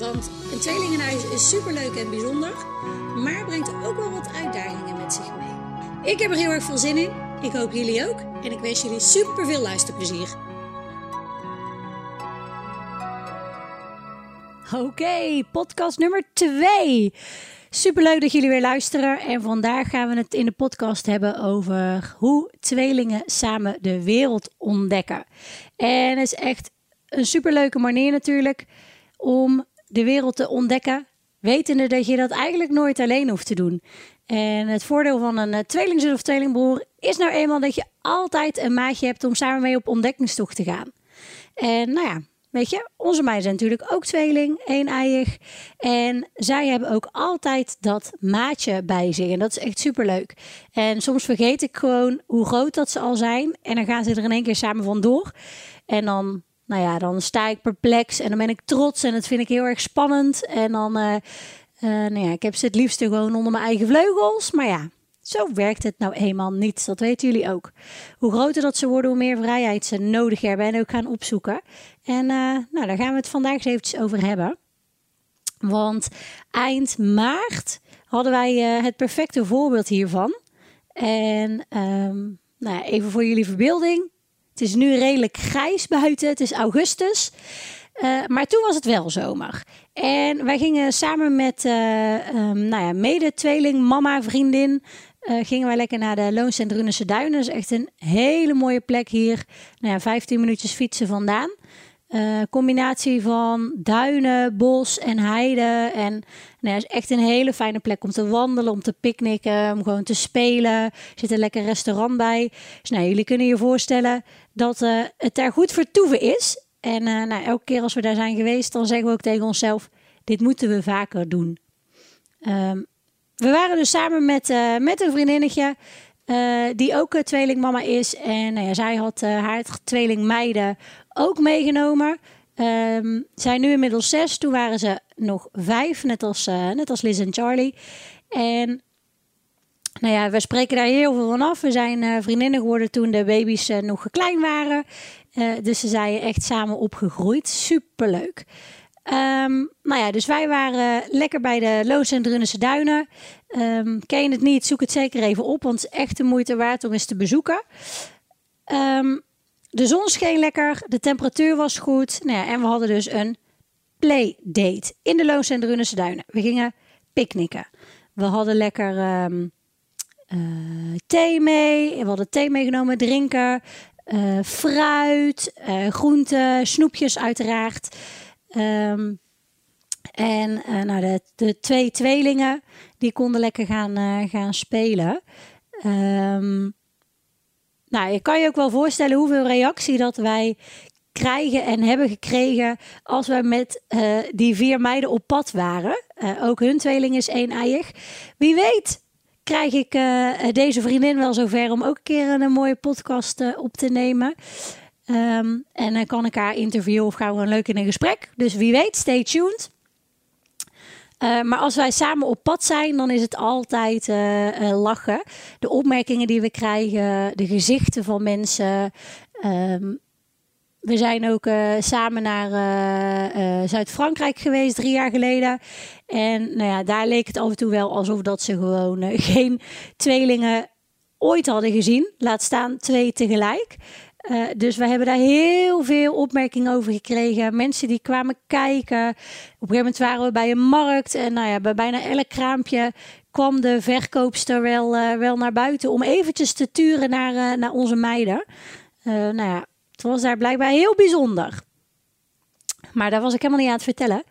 Want een tweelingenhuis is superleuk en bijzonder, maar brengt ook wel wat uitdagingen met zich mee. Ik heb er heel erg veel zin in. Ik hoop jullie ook. En ik wens jullie super veel luisterplezier. Oké, podcast nummer 2. Superleuk dat jullie weer luisteren. En vandaag gaan we het in de podcast hebben over hoe tweelingen samen de wereld ontdekken. En het is echt een superleuke manier natuurlijk om de wereld te ontdekken, wetende dat je dat eigenlijk nooit alleen hoeft te doen. En het voordeel van een eh, tweelingzus of tweelingbroer is nou eenmaal dat je altijd een maatje hebt om samen mee op ontdekkingstocht te gaan. En nou ja, weet je, onze meiden zijn natuurlijk ook tweeling, een-eiig. En zij hebben ook altijd dat maatje bij zich. En dat is echt superleuk. En soms vergeet ik gewoon hoe groot dat ze al zijn. En dan gaan ze er in één keer samen vandoor. En dan nou ja, dan sta ik perplex en dan ben ik trots en dat vind ik heel erg spannend. En dan, uh, nou ja, ik heb ze het liefst gewoon onder mijn eigen vleugels. Maar ja, zo werkt het nou eenmaal niet. Dat weten jullie ook. Hoe groter dat ze worden, hoe meer vrijheid ze nodig hebben en ook gaan opzoeken. En uh, nou, daar gaan we het vandaag eens eventjes over hebben. Want eind maart hadden wij het perfecte voorbeeld hiervan. En um, nou even voor jullie verbeelding. Het is nu redelijk grijs buiten. Het is augustus. Uh, maar toen was het wel zomer. En wij gingen samen met uh, nou ja, mede-tweeling, mama, vriendin. Uh, gingen wij lekker naar de Loons en Drunense Duinen. Is echt een hele mooie plek hier. Nou ja, 15 minuutjes fietsen vandaan. Combinatie van duinen, bos en heide. En nou, is echt een hele fijne plek om te wandelen, om te picknicken, om gewoon te spelen. Er zit een lekker restaurant bij. Dus nou, jullie kunnen je voorstellen dat uh, het daar goed vertoeven is. En uh, nou, elke keer als we daar zijn geweest, dan zeggen we ook tegen onszelf: dit moeten we vaker doen. Um, we waren dus samen met, met een vriendinnetje. Die ook tweelingmama is. En nou ja, zij had haar tweelingmeiden ook meegenomen. Um, zijn nu inmiddels zes. Toen waren ze nog vijf, net als, net als Liz en Charlie. En nou ja, we spreken daar heel veel van af. We zijn vriendinnen geworden toen de baby's nog klein waren. dus ze zijn echt samen opgegroeid. Superleuk. Um, nou ja, dus wij waren lekker bij de Loos en Drunnense Duinen. Um, ken je het niet, zoek het zeker even op, want het is echt de moeite waard om eens te bezoeken. Um, de zon scheen lekker, de temperatuur was goed. Nou ja, en we hadden dus een playdate in de Loos en Drunnense Duinen. We gingen picknicken. We hadden lekker thee mee. We hadden thee meegenomen, drinken, uh, fruit, uh, groenten, snoepjes uiteraard. Um, en uh, nou, de, de, twee tweelingen, die konden lekker gaan, gaan spelen. Um, nou, je kan je ook wel voorstellen hoeveel reactie dat wij krijgen en hebben gekregen als wij met die vier meiden op pad waren. ook hun tweeling is één-eiig. Wie weet krijg ik deze vriendin wel zover om ook een keer een, mooie podcast op te nemen. Um, en dan kan ik haar interviewen of gaan we een leuk in een gesprek. Dus wie weet, stay tuned. Uh, maar als wij samen op pad zijn, dan is het altijd lachen. De opmerkingen die we krijgen, de gezichten van mensen. Um, we zijn ook samen naar Zuid-Frankrijk geweest drie jaar geleden. En nou ja, daar leek het af en toe wel alsof dat ze gewoon geen tweelingen ooit hadden gezien. Laat staan twee tegelijk. Dus we hebben daar heel veel opmerkingen over gekregen. Mensen die kwamen kijken. Op een gegeven moment waren we bij een markt. En nou ja, bij bijna elk kraampje kwam de verkoopster wel, wel naar buiten. Om eventjes te turen naar, naar onze meiden. nou ja, het was daar blijkbaar heel bijzonder. Maar daar was ik helemaal niet aan het vertellen.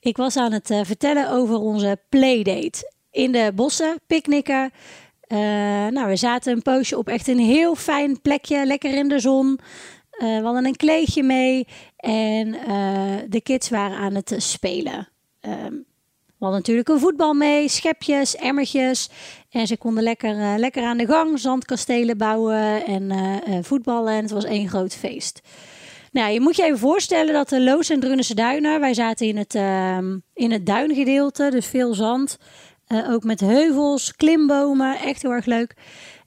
Ik was aan het vertellen over onze playdate. In de bossen, picknicken. Uh, nou, we zaten een poosje op echt een heel fijn plekje, lekker in de zon. we hadden een kleedje mee en de kids waren aan het spelen. Ehm, we hadden natuurlijk een voetbal mee, schepjes, emmertjes. En ze konden lekker, lekker aan de gang zandkastelen bouwen en voetballen. En het was één groot feest. Nou, je moet je even voorstellen dat de Loos en Drunense duinen, wij zaten in het, uh, in het duingedeelte, dus veel zand. Ook met heuvels, klimbomen, echt heel erg leuk.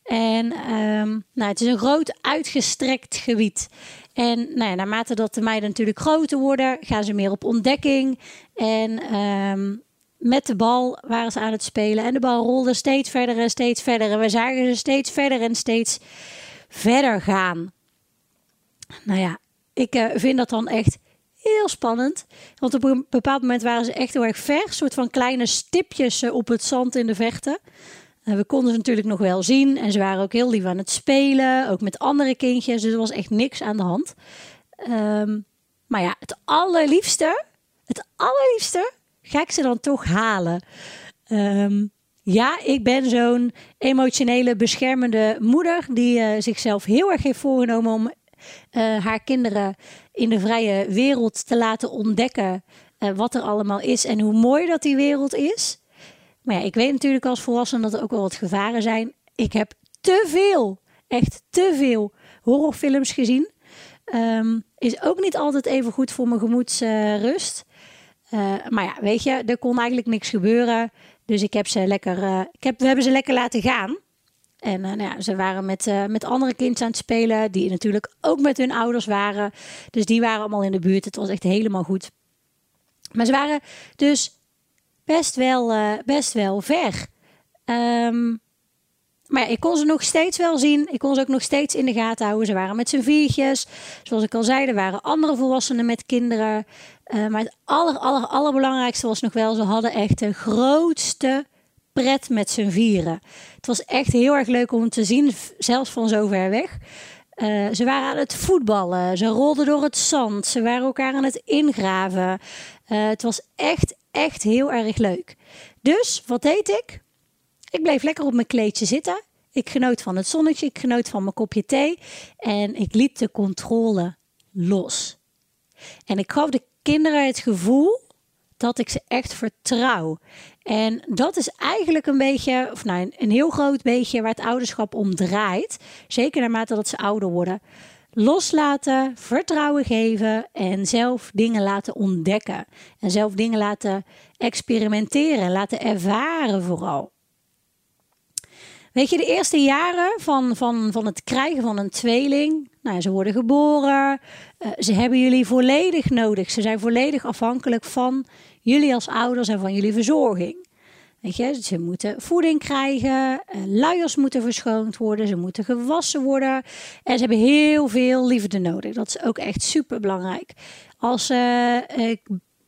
En um, nou, het is een groot uitgestrekt gebied. En nou ja, naarmate dat de meiden natuurlijk groter worden, gaan ze meer op ontdekking. En um, met de bal waren ze aan het spelen. En de bal rolde steeds verder en steeds verder. En we zagen ze steeds verder en steeds verder gaan. Nou ja, ik uh, vind dat dan echt heel spannend. Want op een bepaald moment waren ze echt heel erg ver. Een soort van kleine stipjes uh, op het zand in de vechten. Uh, we konden ze natuurlijk nog wel zien. En ze waren ook heel lief aan het spelen. Ook met andere kindjes. Dus er was echt niks aan de hand. Um, maar ja, het allerliefste, het allerliefste ga ik ze dan toch halen. Um, ja, ik ben zo'n emotionele, beschermende moeder die uh, zichzelf heel erg heeft voorgenomen om uh, haar kinderen in de vrije wereld te laten ontdekken uh, wat er allemaal is en hoe mooi dat die wereld is. Maar ja, ik weet natuurlijk als volwassene dat er ook wel wat gevaren zijn. Ik heb te veel, echt te veel horrorfilms gezien. Um, is ook niet altijd even goed voor mijn gemoedsrust. Uh, maar ja, weet je, er kon eigenlijk niks gebeuren. Dus ik heb ze lekker, ik heb, we hebben ze lekker laten gaan. En uh, nou ja, ze waren met, met andere kinderen aan het spelen, die natuurlijk ook met hun ouders waren. Dus die waren allemaal in de buurt. Het was echt helemaal goed. Maar ze waren dus best wel, best wel ver. Um, maar ik kon ze nog steeds wel zien. Ik kon ze ook nog steeds in de gaten houden. Ze waren met z'n viertjes. Zoals ik al zei, er waren andere volwassenen met kinderen. maar het aller, aller, allerbelangrijkste was nog wel, ze hadden echt de grootste pret met z'n vieren. Het was echt heel erg leuk om te zien, zelfs van zo ver weg. Uh, ze waren aan het voetballen, ze rolden door het zand, ze waren elkaar aan het ingraven. Uh, het was echt, echt heel erg leuk. Dus wat deed ik? Ik bleef lekker op mijn kleedje zitten. Ik genoot van het zonnetje, ik genoot van mijn kopje thee en ik liet de controle los. En ik gaf de kinderen het gevoel dat ik ze echt vertrouw. En dat is eigenlijk een beetje, of nou, een, heel groot beetje waar het ouderschap om draait. Zeker naarmate dat ze ouder worden. Loslaten, vertrouwen geven en zelf dingen laten ontdekken. En zelf dingen laten experimenteren, laten ervaren vooral. Weet je, de eerste jaren van, van, van het krijgen van een tweeling, nou, ze worden geboren, uh, ze hebben jullie volledig nodig. Ze zijn volledig afhankelijk van jullie als ouders en van jullie verzorging. Weet je, ze moeten voeding krijgen, eh, luiers moeten verschoond worden, ze moeten gewassen worden. En ze hebben heel veel liefde nodig. Dat is ook echt super belangrijk. Als uh,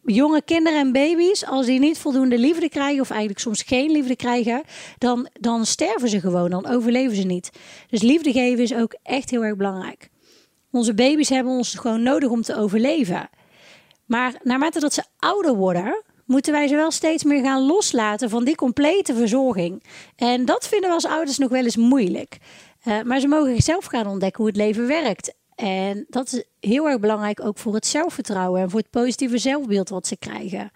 jonge kinderen en baby's, als die niet voldoende liefde krijgen, of eigenlijk soms geen liefde krijgen, dan, dan sterven ze gewoon, dan overleven ze niet. Dus liefde geven is ook echt heel erg belangrijk. Onze baby's hebben ons gewoon nodig om te overleven. Maar naarmate dat ze ouder worden, moeten wij ze wel steeds meer gaan loslaten van die complete verzorging. En dat vinden we als ouders nog wel eens moeilijk. Uh, maar ze mogen zelf gaan ontdekken hoe het leven werkt. En dat is heel erg belangrijk ook voor het zelfvertrouwen en voor het positieve zelfbeeld wat ze krijgen.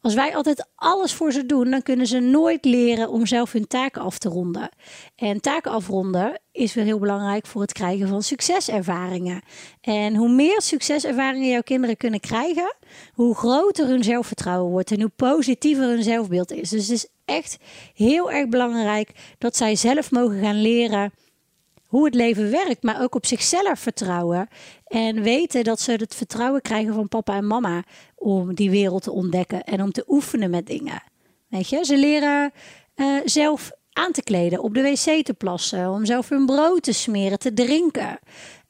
Als wij altijd alles voor ze doen, dan kunnen ze nooit leren om zelf hun taken af te ronden. En taken afronden is weer heel belangrijk voor het krijgen van succeservaringen. En hoe meer succeservaringen jouw kinderen kunnen krijgen, hoe groter hun zelfvertrouwen wordt en hoe positiever hun zelfbeeld is. Dus het is echt heel erg belangrijk dat zij zelf mogen gaan leren hoe het leven werkt, maar ook op zichzelf vertrouwen. En weten dat ze het vertrouwen krijgen van papa en mama om die wereld te ontdekken en om te oefenen met dingen. Weet je, ze leren uh, zelf aan te kleden, op de wc te plassen, om zelf hun brood te smeren, te drinken.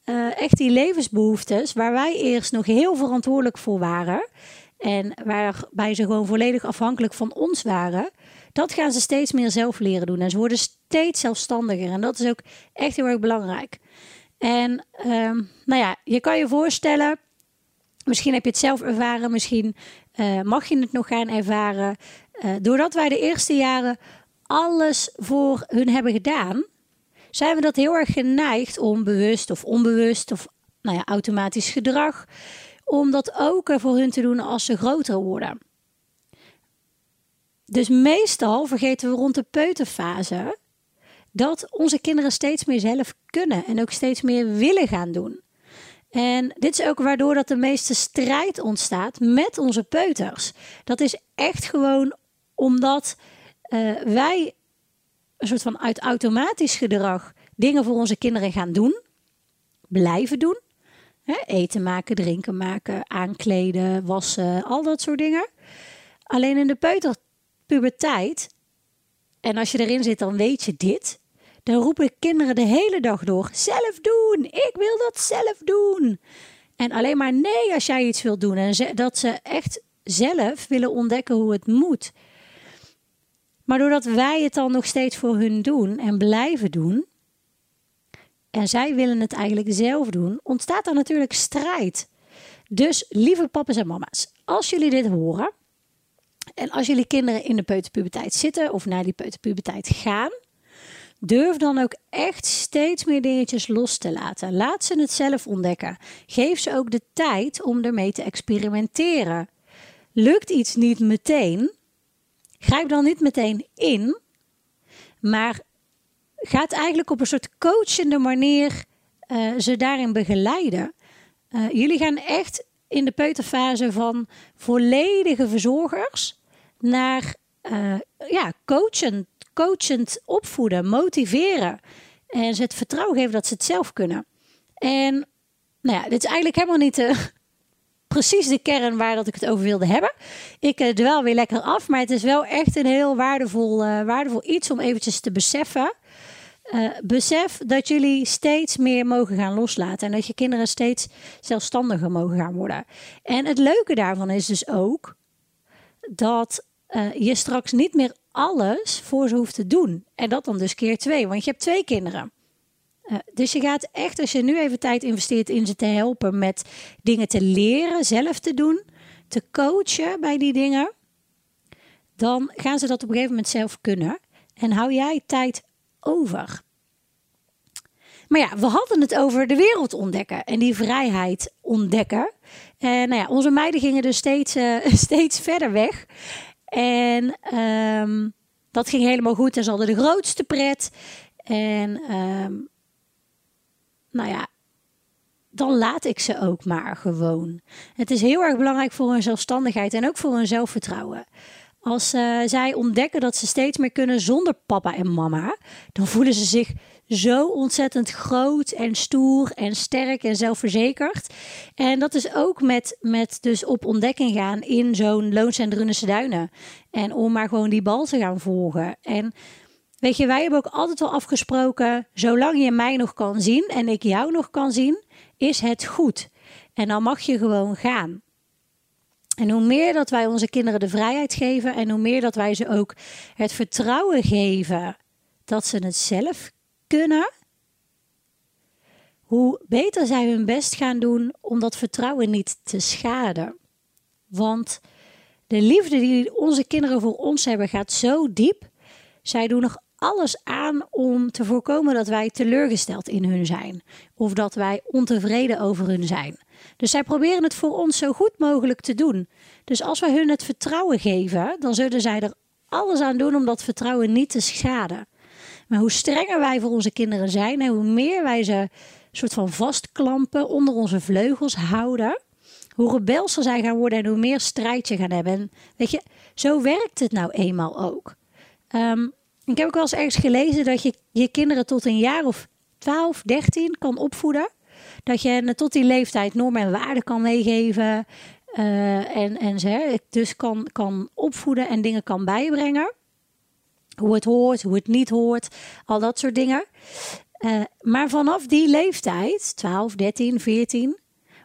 Uh, echt die levensbehoeftes waar wij eerst nog heel verantwoordelijk voor waren. En waarbij ze gewoon volledig afhankelijk van ons waren. Dat gaan ze steeds meer zelf leren doen. En ze worden steeds zelfstandiger. En dat is ook echt heel erg belangrijk. En um, nou ja, je kan je voorstellen, misschien heb je het zelf ervaren, misschien uh, mag je het nog gaan ervaren. Uh, doordat wij de eerste jaren alles voor hun hebben gedaan, zijn we dat heel erg geneigd om bewust of onbewust of nou ja, automatisch gedrag, om dat ook voor hun te doen als ze groter worden. Dus meestal vergeten we rond de peuterfase dat onze kinderen steeds meer zelf kunnen en ook steeds meer willen gaan doen. En dit is ook waardoor dat de meeste strijd ontstaat met onze peuters. Dat is echt gewoon omdat uh, wij een soort van uit automatisch gedrag dingen voor onze kinderen gaan doen, blijven doen. Hè, eten maken, drinken maken, aankleden, wassen, al dat soort dingen. Alleen in de peuterpuberteit, en als je erin zit, dan weet je dit. Dan roepen kinderen de hele dag door: zelf doen, ik wil dat zelf doen. En alleen maar nee als jij iets wilt doen. En dat ze echt zelf willen ontdekken hoe het moet. Maar doordat wij het dan nog steeds voor hun doen en blijven doen, en zij willen het eigenlijk zelf doen, ontstaat er natuurlijk strijd. Dus lieve papa's en mama's, als jullie dit horen en als jullie kinderen in de peuterpuberteit zitten of naar die peuterpuberteit gaan, durf dan ook echt steeds meer dingetjes los te laten. Laat ze het zelf ontdekken. Geef ze ook de tijd om ermee te experimenteren. Lukt iets niet meteen, Grijp dan niet meteen in, maar gaat eigenlijk op een soort coachende manier uh, ze daarin begeleiden. Uh, jullie gaan echt in de peuterfase van volledige verzorgers naar uh, ja, coachend, coachend opvoeden, motiveren. En ze het vertrouwen geven dat ze het zelf kunnen. En nou ja, dit is eigenlijk helemaal niet precies de kern waar dat ik het over wilde hebben. Ik uh, dwel weer lekker af, maar het is wel echt een heel waardevol, waardevol iets om eventjes te beseffen. Uh, besef dat jullie steeds meer mogen gaan loslaten en dat je kinderen steeds zelfstandiger mogen gaan worden. En het leuke daarvan is dus ook dat je straks niet meer alles voor ze hoeft te doen. En dat dan dus keer twee, want je hebt twee kinderen. Eh, dus je gaat echt, als je nu even tijd investeert in ze te helpen met dingen te leren, zelf te doen, te coachen bij die dingen, dan gaan ze dat op een gegeven moment zelf kunnen. En hou jij tijd over. Maar ja, we hadden het over de wereld ontdekken en die vrijheid ontdekken. En nou ja, onze meiden gingen dus steeds, steeds verder weg. En um, dat ging helemaal goed en ze hadden de grootste pret. En um, nou ja, dan laat ik ze ook maar gewoon. Het is heel erg belangrijk voor hun zelfstandigheid en ook voor hun zelfvertrouwen. Als uh, zij ontdekken dat ze steeds meer kunnen zonder papa en mama, dan voelen ze zich zo ontzettend groot en stoer en sterk en zelfverzekerd. En dat is ook met, met dus op ontdekking gaan in zo'n Loons en Drunense Duinen. En om maar gewoon die bal te gaan volgen. En Weet je, wij hebben ook altijd wel afgesproken, zolang je mij nog kan zien en ik jou nog kan zien, is het goed. En dan mag je gewoon gaan. En hoe meer dat wij onze kinderen de vrijheid geven en hoe meer dat wij ze ook het vertrouwen geven dat ze het zelf kunnen, hoe beter zij hun best gaan doen om dat vertrouwen niet te schaden. Want de liefde die onze kinderen voor ons hebben gaat zo diep. Zij doen nog alles aan om te voorkomen dat wij teleurgesteld in hun zijn of dat wij ontevreden over hun zijn. Dus zij proberen het voor ons zo goed mogelijk te doen. Dus als wij hun het vertrouwen geven, dan zullen zij er alles aan doen om dat vertrouwen niet te schaden. Maar hoe strenger wij voor onze kinderen zijn en hoe meer wij ze soort van vastklampen, onder onze vleugels houden, hoe rebelser zij gaan worden en hoe meer strijd je gaan hebben. En weet je, zo werkt het nou eenmaal ook. Um, ik heb ook wel eens ergens gelezen dat je je kinderen tot een jaar of 12, 13 kan opvoeden. Dat je hen tot die leeftijd normen en waarden kan meegeven. Uh, en, en ze dus kan, kan opvoeden en dingen kan bijbrengen. Hoe het hoort, hoe het niet hoort, al dat soort dingen. Uh, maar vanaf die leeftijd, 12, 13, 14,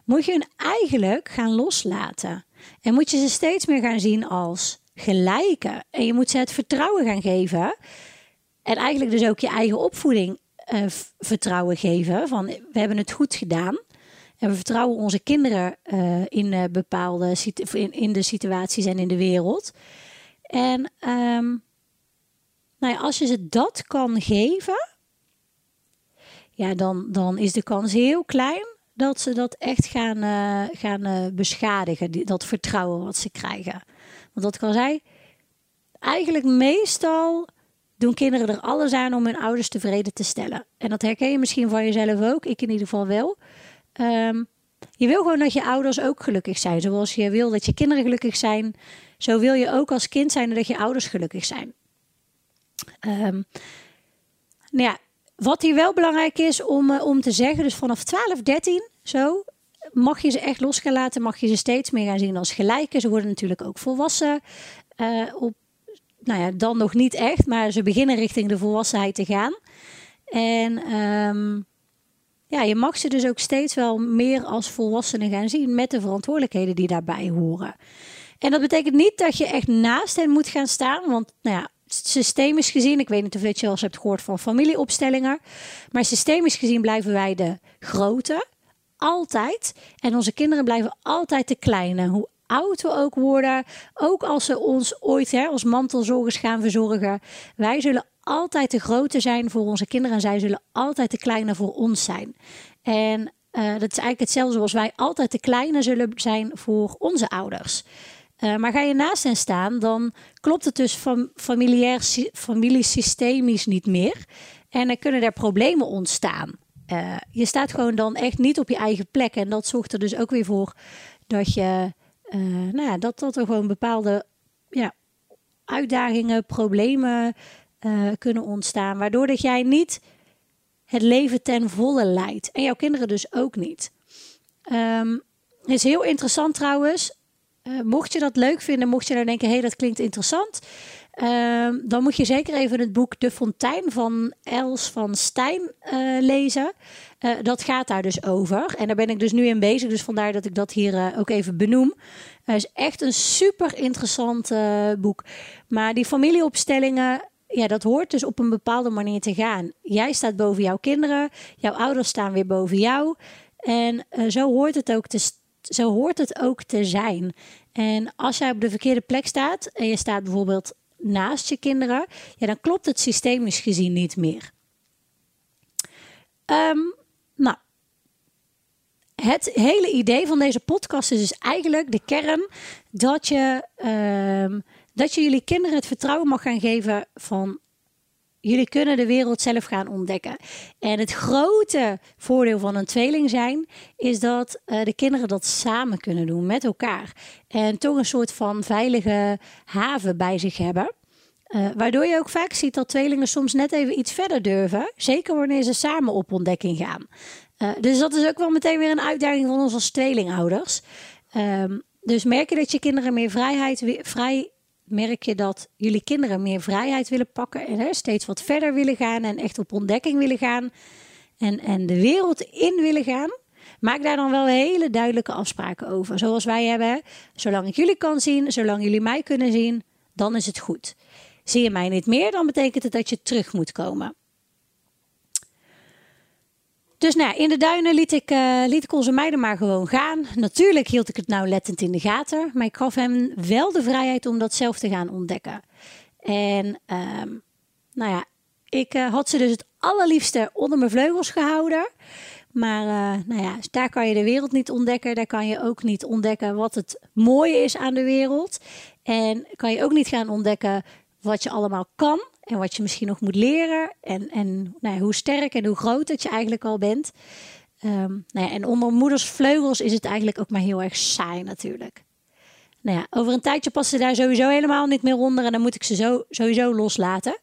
moet je hen eigenlijk gaan loslaten. En moet je ze steeds meer gaan zien als gelijken. En je moet ze het vertrouwen gaan geven. En eigenlijk dus ook je eigen opvoeding uh, vertrouwen geven. Van we hebben het goed gedaan. En we vertrouwen onze kinderen uh, in bepaalde in, in de situaties en in de wereld. En um, nou ja, als je ze dat kan geven, ja, dan, dan is de kans heel klein dat ze dat echt gaan, uh, gaan uh, beschadigen, dat vertrouwen wat ze krijgen. Want wat ik al zei, eigenlijk meestal doen kinderen er alles aan om hun ouders tevreden te stellen. En dat herken je misschien van jezelf ook, ik in ieder geval wel. Um, je wil gewoon dat je ouders ook gelukkig zijn. Zoals je wil dat je kinderen gelukkig zijn, zo wil je ook als kind zijn dat je ouders gelukkig zijn. Um, nou ja, wat hier wel belangrijk is om, uh, om te zeggen, dus vanaf 12, 13 zo, mag je ze echt los gaan laten, mag je ze steeds meer gaan zien als gelijken. Ze worden natuurlijk ook volwassen. Uh, op, nou ja, dan nog niet echt, maar ze beginnen richting de volwassenheid te gaan. En um, ja, je mag ze dus ook steeds wel meer als volwassenen gaan zien met de verantwoordelijkheden die daarbij horen. En dat betekent niet dat je echt naast hen moet gaan staan, want nou ja, systemisch gezien, ik weet niet of je wel hebt gehoord van familieopstellingen, maar systemisch gezien blijven wij de grote, altijd. En onze kinderen blijven altijd de kleine. Hoe oud we ook worden, ook als ze ons ooit hè, als mantelzorgers gaan verzorgen, wij zullen altijd de grote zijn voor onze kinderen en zij zullen altijd de kleine voor ons zijn. En uh, dat is eigenlijk hetzelfde zoals wij altijd de kleine zullen zijn voor onze ouders. Uh, maar ga je naast hen staan, dan klopt het dus fam familiair, familiesystemisch niet meer. En dan kunnen er problemen ontstaan. Uh, je staat gewoon dan echt niet op je eigen plek. En dat zorgt er dus ook weer voor dat je, nou ja, dat, dat er gewoon bepaalde ja, uitdagingen, problemen kunnen ontstaan. Waardoor dat jij niet het leven ten volle leidt. En jouw kinderen dus ook niet. Um, is heel interessant trouwens. Uh, mocht je dat leuk vinden, mocht je nou denken, hé, hey, dat klinkt interessant. Uh, dan moet je zeker even het boek De Fontein van Els van Stijn uh, lezen. dat gaat daar dus over. En daar ben ik dus nu in bezig. Dus vandaar dat ik dat hier ook even benoem. Het is echt een super interessant boek. Maar die familieopstellingen, ja, dat hoort dus op een bepaalde manier te gaan. Jij staat boven jouw kinderen, jouw ouders staan weer boven jou. En zo, hoort het ook te, zo hoort het ook te zijn. En als jij op de verkeerde plek staat en je staat bijvoorbeeld naast je kinderen, ja, dan klopt het systemisch gezien niet meer. Um, nou, het hele idee van deze podcast is dus eigenlijk de kern dat je um, dat je jullie kinderen het vertrouwen mag gaan geven van jullie kunnen de wereld zelf gaan ontdekken. En het grote voordeel van een tweeling zijn is dat uh, de kinderen dat samen kunnen doen met elkaar. En toch een soort van veilige haven bij zich hebben. Uh, waardoor je ook vaak ziet dat tweelingen soms net even iets verder durven. Zeker wanneer ze samen op ontdekking gaan. Uh, dus dat is ook wel meteen weer een uitdaging van ons als tweelingouders. Um, dus merk je dat je kinderen meer vrijheid, vrij merk je dat jullie kinderen meer vrijheid willen pakken en hè, steeds wat verder willen gaan en echt op ontdekking willen gaan en, en de wereld in willen gaan. Maak daar dan wel hele duidelijke afspraken over. Zoals wij hebben. Zolang ik jullie kan zien, zolang jullie mij kunnen zien, dan is het goed. Zie je mij niet meer, dan betekent het dat je terug moet komen. Dus nou, in de duinen liet ik, uh, liet ik onze meiden maar gewoon gaan. Natuurlijk hield ik het nauwlettend in de gaten, maar ik gaf hem wel de vrijheid om dat zelf te gaan ontdekken. En um, nou ja, ik uh, had ze dus het allerliefste onder mijn vleugels gehouden. Maar uh, nou ja, daar kan je de wereld niet ontdekken. Daar kan je ook niet ontdekken wat het mooie is aan de wereld. En kan je ook niet gaan ontdekken wat je allemaal kan en wat je misschien nog moet leren. En, en nou hoe sterk en hoe groot dat je eigenlijk al bent. Um, nou ja, en onder moeders vleugels is het eigenlijk ook maar heel erg saai natuurlijk. Nou ja, over een tijdje passen ze daar sowieso helemaal niet meer onder. En dan moet ik ze zo, sowieso loslaten.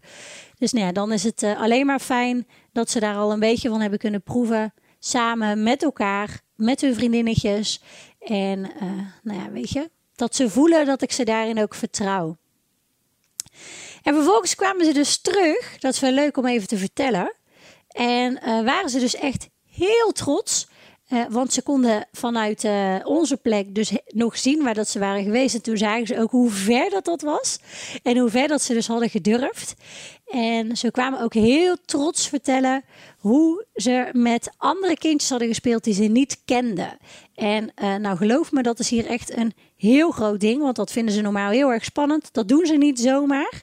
Dus nou ja, dan is het uh, alleen maar fijn dat ze daar al een beetje van hebben kunnen proeven. Samen met elkaar, met hun vriendinnetjes. En uh, nou ja, weet je, dat ze voelen dat ik ze daarin ook vertrouw. En vervolgens kwamen ze dus terug. Dat is wel leuk om even te vertellen. En uh, waren ze dus echt heel trots. Want ze konden vanuit uh, onze plek dus nog zien waar dat ze waren geweest. En toen zagen ze ook hoe ver dat dat was. En hoe ver dat ze dus hadden gedurfd. En ze kwamen ook heel trots vertellen hoe ze met andere kindjes hadden gespeeld die ze niet kenden. En uh, nou geloof me, dat is hier echt een heel groot ding. Want dat vinden ze normaal heel erg spannend. Dat doen ze niet zomaar.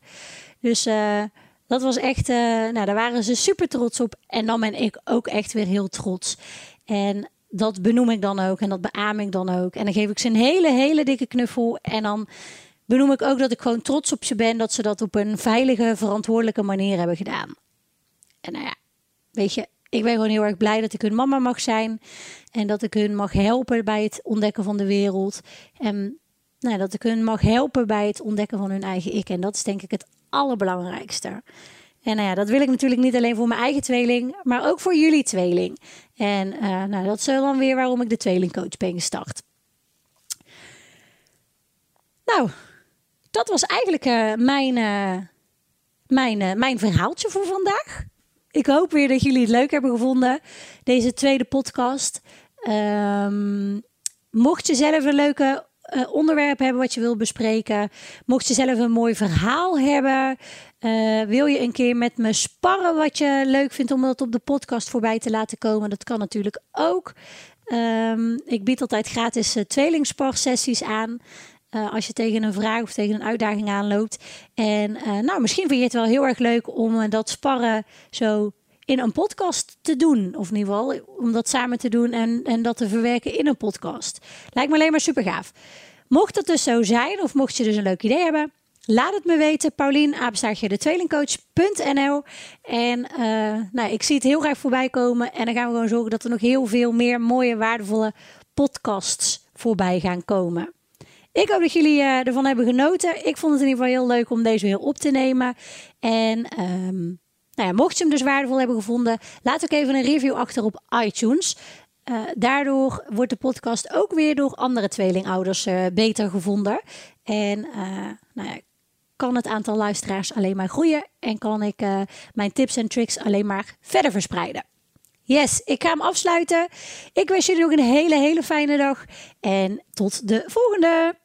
Dus uh, dat was echt, nou daar waren ze super trots op. En dan ben ik ook echt weer heel trots. En dat benoem ik dan ook en dat beaam ik dan ook. En dan geef ik ze een hele, hele dikke knuffel. En dan benoem ik ook dat ik gewoon trots op ze ben dat ze dat op een veilige, verantwoordelijke manier hebben gedaan. En nou ja, weet je, ik ben gewoon heel erg blij dat ik hun mama mag zijn. En dat ik hun mag helpen bij het ontdekken van de wereld. En nou, dat ik hun mag helpen bij het ontdekken van hun eigen ik. En dat is denk ik het allerbelangrijkste. En nou ja, dat wil ik natuurlijk niet alleen voor mijn eigen tweeling, maar ook voor jullie tweeling. En uh, nou, dat is dan weer waarom ik de tweelingcoach ben gestart. Nou, dat was eigenlijk uh, mijn, uh, mijn, mijn verhaaltje voor vandaag. Ik hoop weer dat jullie het leuk hebben gevonden, deze tweede podcast. Um, mocht je zelf een leuke uh, onderwerp hebben wat je wil bespreken. Mocht je zelf een mooi verhaal hebben. Uh, wil je een keer met me sparren wat je leuk vindt om dat op de podcast voorbij te laten komen? Dat kan natuurlijk ook. Um, ik bied altijd gratis uh, tweelingsparsessies aan. Als je tegen een vraag of tegen een uitdaging aanloopt. En nou, misschien vind je het wel heel erg leuk om dat sparren zo in een podcast te doen. Of in ieder geval om dat samen te doen en, en dat te verwerken in een podcast. Lijkt me alleen maar super gaaf. Mocht dat dus zo zijn, of mocht je dus een leuk idee hebben, laat het me weten. Paulien, apenstaartje de tweelingcoach.nl. En uh, nou, ik zie het heel graag voorbij komen. En dan gaan we gewoon zorgen dat er nog heel veel meer mooie, waardevolle podcasts voorbij gaan komen. Ik hoop dat jullie uh, ervan hebben genoten. Ik vond het in ieder geval heel leuk om deze weer op te nemen. En um, nou ja, mocht je hem dus waardevol hebben gevonden, laat ook even een review achter op iTunes. Uh, daardoor wordt de podcast ook weer door andere tweelingouders uh, beter gevonden. En uh, nou ja, kan het aantal luisteraars alleen maar groeien en kan ik mijn tips en tricks alleen maar verder verspreiden. Yes, ik ga hem afsluiten. Ik wens jullie nog een hele, hele fijne dag en tot de volgende.